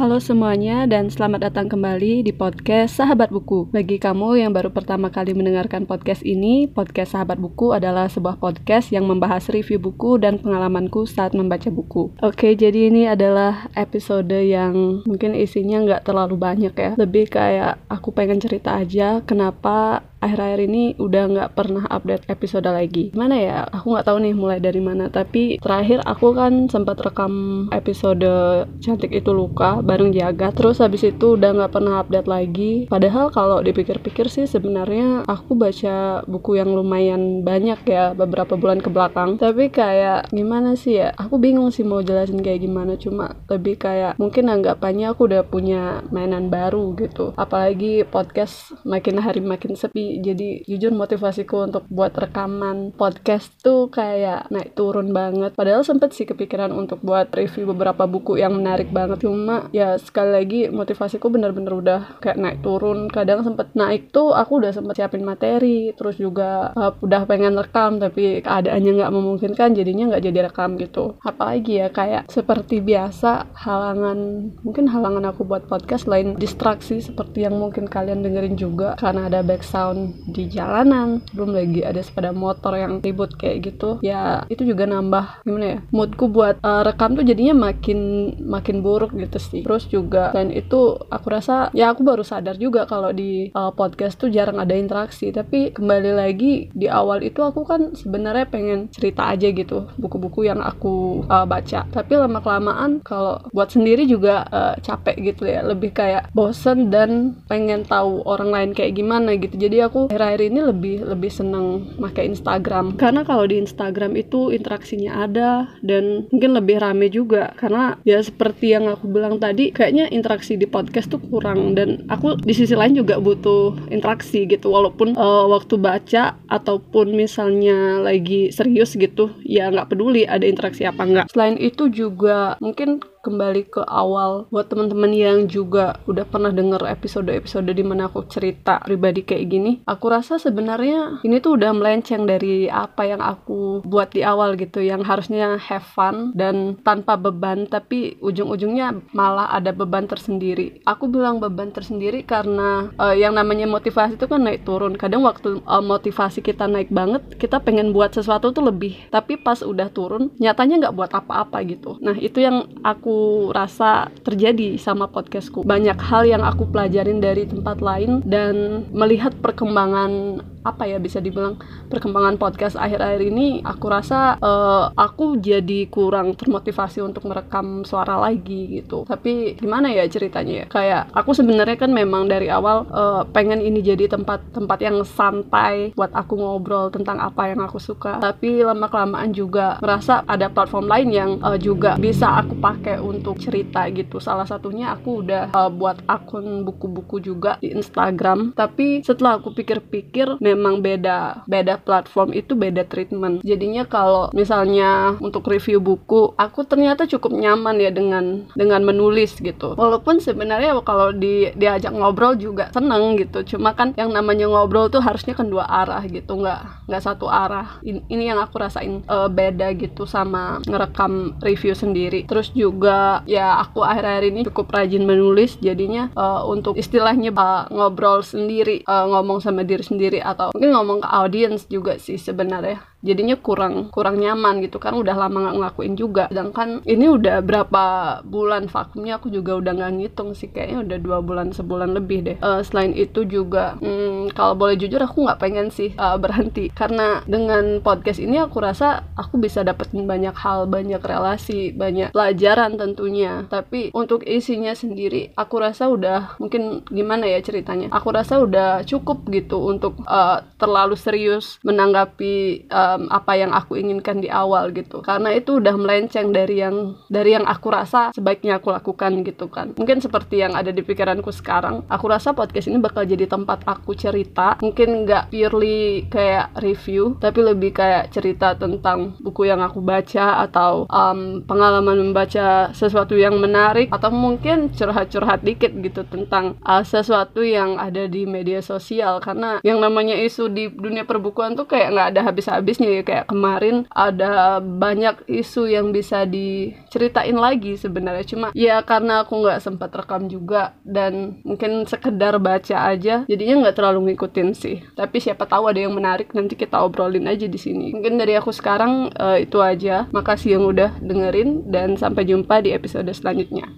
Halo semuanya dan selamat datang kembali di podcast Sahabat Buku. Bagi kamu yang baru pertama kali mendengarkan podcast ini, podcast Sahabat Buku adalah sebuah podcast yang membahas review buku dan pengalamanku saat membaca buku. Oke, jadi ini adalah episode yang mungkin isinya nggak terlalu banyak ya. Lebih kayak aku pengen cerita aja kenapa akhir-akhir ini udah nggak pernah update episode lagi. Mana ya? Aku nggak tahu nih mulai dari mana. Tapi terakhir aku kan sempat rekam episode cantik itu luka bareng Jaga. Terus habis itu udah nggak pernah update lagi. Padahal kalau dipikir-pikir sih sebenarnya aku baca buku yang lumayan banyak ya beberapa bulan ke belakang. Tapi kayak gimana sih ya? Aku bingung sih mau jelasin kayak gimana. Cuma lebih kayak mungkin anggapannya aku udah punya mainan baru gitu. Apalagi podcast makin hari makin sepi jadi jujur motivasiku untuk buat rekaman podcast tuh kayak naik turun banget. Padahal sempet sih kepikiran untuk buat review beberapa buku yang menarik banget. Cuma ya sekali lagi motivasiku bener-bener udah kayak naik turun. Kadang sempet naik tuh aku udah sempet siapin materi terus juga uh, udah pengen rekam tapi keadaannya nggak memungkinkan jadinya nggak jadi rekam gitu. Apalagi ya kayak seperti biasa halangan mungkin halangan aku buat podcast lain distraksi seperti yang mungkin kalian dengerin juga karena ada back sound di jalanan belum lagi ada sepeda motor yang ribut kayak gitu ya itu juga nambah gimana ya moodku buat uh, rekam tuh jadinya makin makin buruk gitu sih. Terus juga dan itu aku rasa ya aku baru sadar juga kalau di uh, podcast tuh jarang ada interaksi. Tapi kembali lagi di awal itu aku kan sebenarnya pengen cerita aja gitu buku-buku yang aku uh, baca. Tapi lama kelamaan kalau buat sendiri juga uh, capek gitu ya. Lebih kayak bosen dan pengen tahu orang lain kayak gimana gitu. Jadi aku akhir-akhir ini lebih lebih seneng pakai Instagram. Karena kalau di Instagram itu interaksinya ada dan mungkin lebih rame juga. Karena ya seperti yang aku bilang tadi kayaknya interaksi di podcast tuh kurang. Dan aku di sisi lain juga butuh interaksi gitu. Walaupun uh, waktu baca ataupun misalnya lagi serius gitu ya nggak peduli ada interaksi apa enggak selain itu juga mungkin kembali ke awal. Buat teman-teman yang juga udah pernah denger episode-episode di mana aku cerita pribadi kayak gini aku rasa sebenarnya ini tuh udah melenceng dari apa yang aku buat di awal gitu yang harusnya have fun dan tanpa beban tapi ujung-ujungnya malah ada beban tersendiri. Aku bilang beban tersendiri karena uh, yang namanya motivasi itu kan naik turun. Kadang waktu uh, motivasi kita naik banget kita pengen buat sesuatu tuh lebih. Tapi pas udah turun nyatanya nggak buat apa-apa gitu. Nah itu yang aku aku rasa terjadi sama podcastku. Banyak hal yang aku pelajarin dari tempat lain dan melihat perkembangan apa ya bisa dibilang perkembangan podcast akhir-akhir ini aku rasa uh, aku jadi kurang termotivasi untuk merekam suara lagi gitu. Tapi gimana ya ceritanya ya? Kayak aku sebenarnya kan memang dari awal uh, pengen ini jadi tempat tempat yang santai buat aku ngobrol tentang apa yang aku suka. Tapi lama kelamaan juga merasa ada platform lain yang uh, juga bisa aku pakai untuk cerita gitu. Salah satunya aku udah uh, buat akun buku-buku juga di Instagram. Tapi setelah aku pikir-pikir memang beda beda platform itu beda treatment. Jadinya kalau misalnya untuk review buku aku ternyata cukup nyaman ya dengan dengan menulis gitu. Walaupun sebenarnya kalau di diajak ngobrol juga seneng gitu. Cuma kan yang namanya ngobrol tuh harusnya kan dua arah gitu nggak nggak satu arah. Ini, ini yang aku rasain uh, beda gitu sama ngerekam review sendiri. Terus juga ya aku akhir-akhir ini cukup rajin menulis jadinya uh, untuk istilahnya uh, ngobrol sendiri uh, ngomong sama diri sendiri atau atau mungkin ngomong ke audiens juga sih sebenarnya jadinya kurang kurang nyaman gitu kan udah lama nggak ngelakuin juga. Sedangkan ini udah berapa bulan vakumnya aku juga udah nggak ngitung sih kayaknya udah dua bulan sebulan lebih deh. Uh, selain itu juga hmm, kalau boleh jujur aku nggak pengen sih uh, berhenti. Karena dengan podcast ini aku rasa aku bisa dapetin banyak hal banyak relasi banyak pelajaran tentunya. Tapi untuk isinya sendiri aku rasa udah mungkin gimana ya ceritanya? Aku rasa udah cukup gitu untuk uh, terlalu serius menanggapi uh, um, apa yang aku inginkan di awal gitu. Karena itu udah melenceng dari yang dari yang aku rasa sebaiknya aku lakukan gitu kan. Mungkin seperti yang ada di pikiranku sekarang aku rasa podcast ini bakal jadi tempat aku cerita. Mungkin nggak purely kayak review tapi lebih kayak cerita tentang buku yang aku baca atau um, pengalaman membaca sesuatu yang menarik. Atau mungkin curhat-curhat dikit gitu tentang uh, sesuatu yang ada di media sosial. Karena yang namanya isu di dunia perbukuan tuh kayak nggak ada habis-habis bagusnya ya kayak kemarin ada banyak isu yang bisa diceritain lagi sebenarnya. Cuma ya karena aku nggak sempat rekam juga dan mungkin sekedar baca aja jadinya nggak terlalu ngikutin sih. Tapi siapa tahu ada yang menarik nanti kita obrolin aja di sini. Mungkin dari aku sekarang uh, itu aja. Makasih yang udah dengerin dan sampai jumpa di episode selanjutnya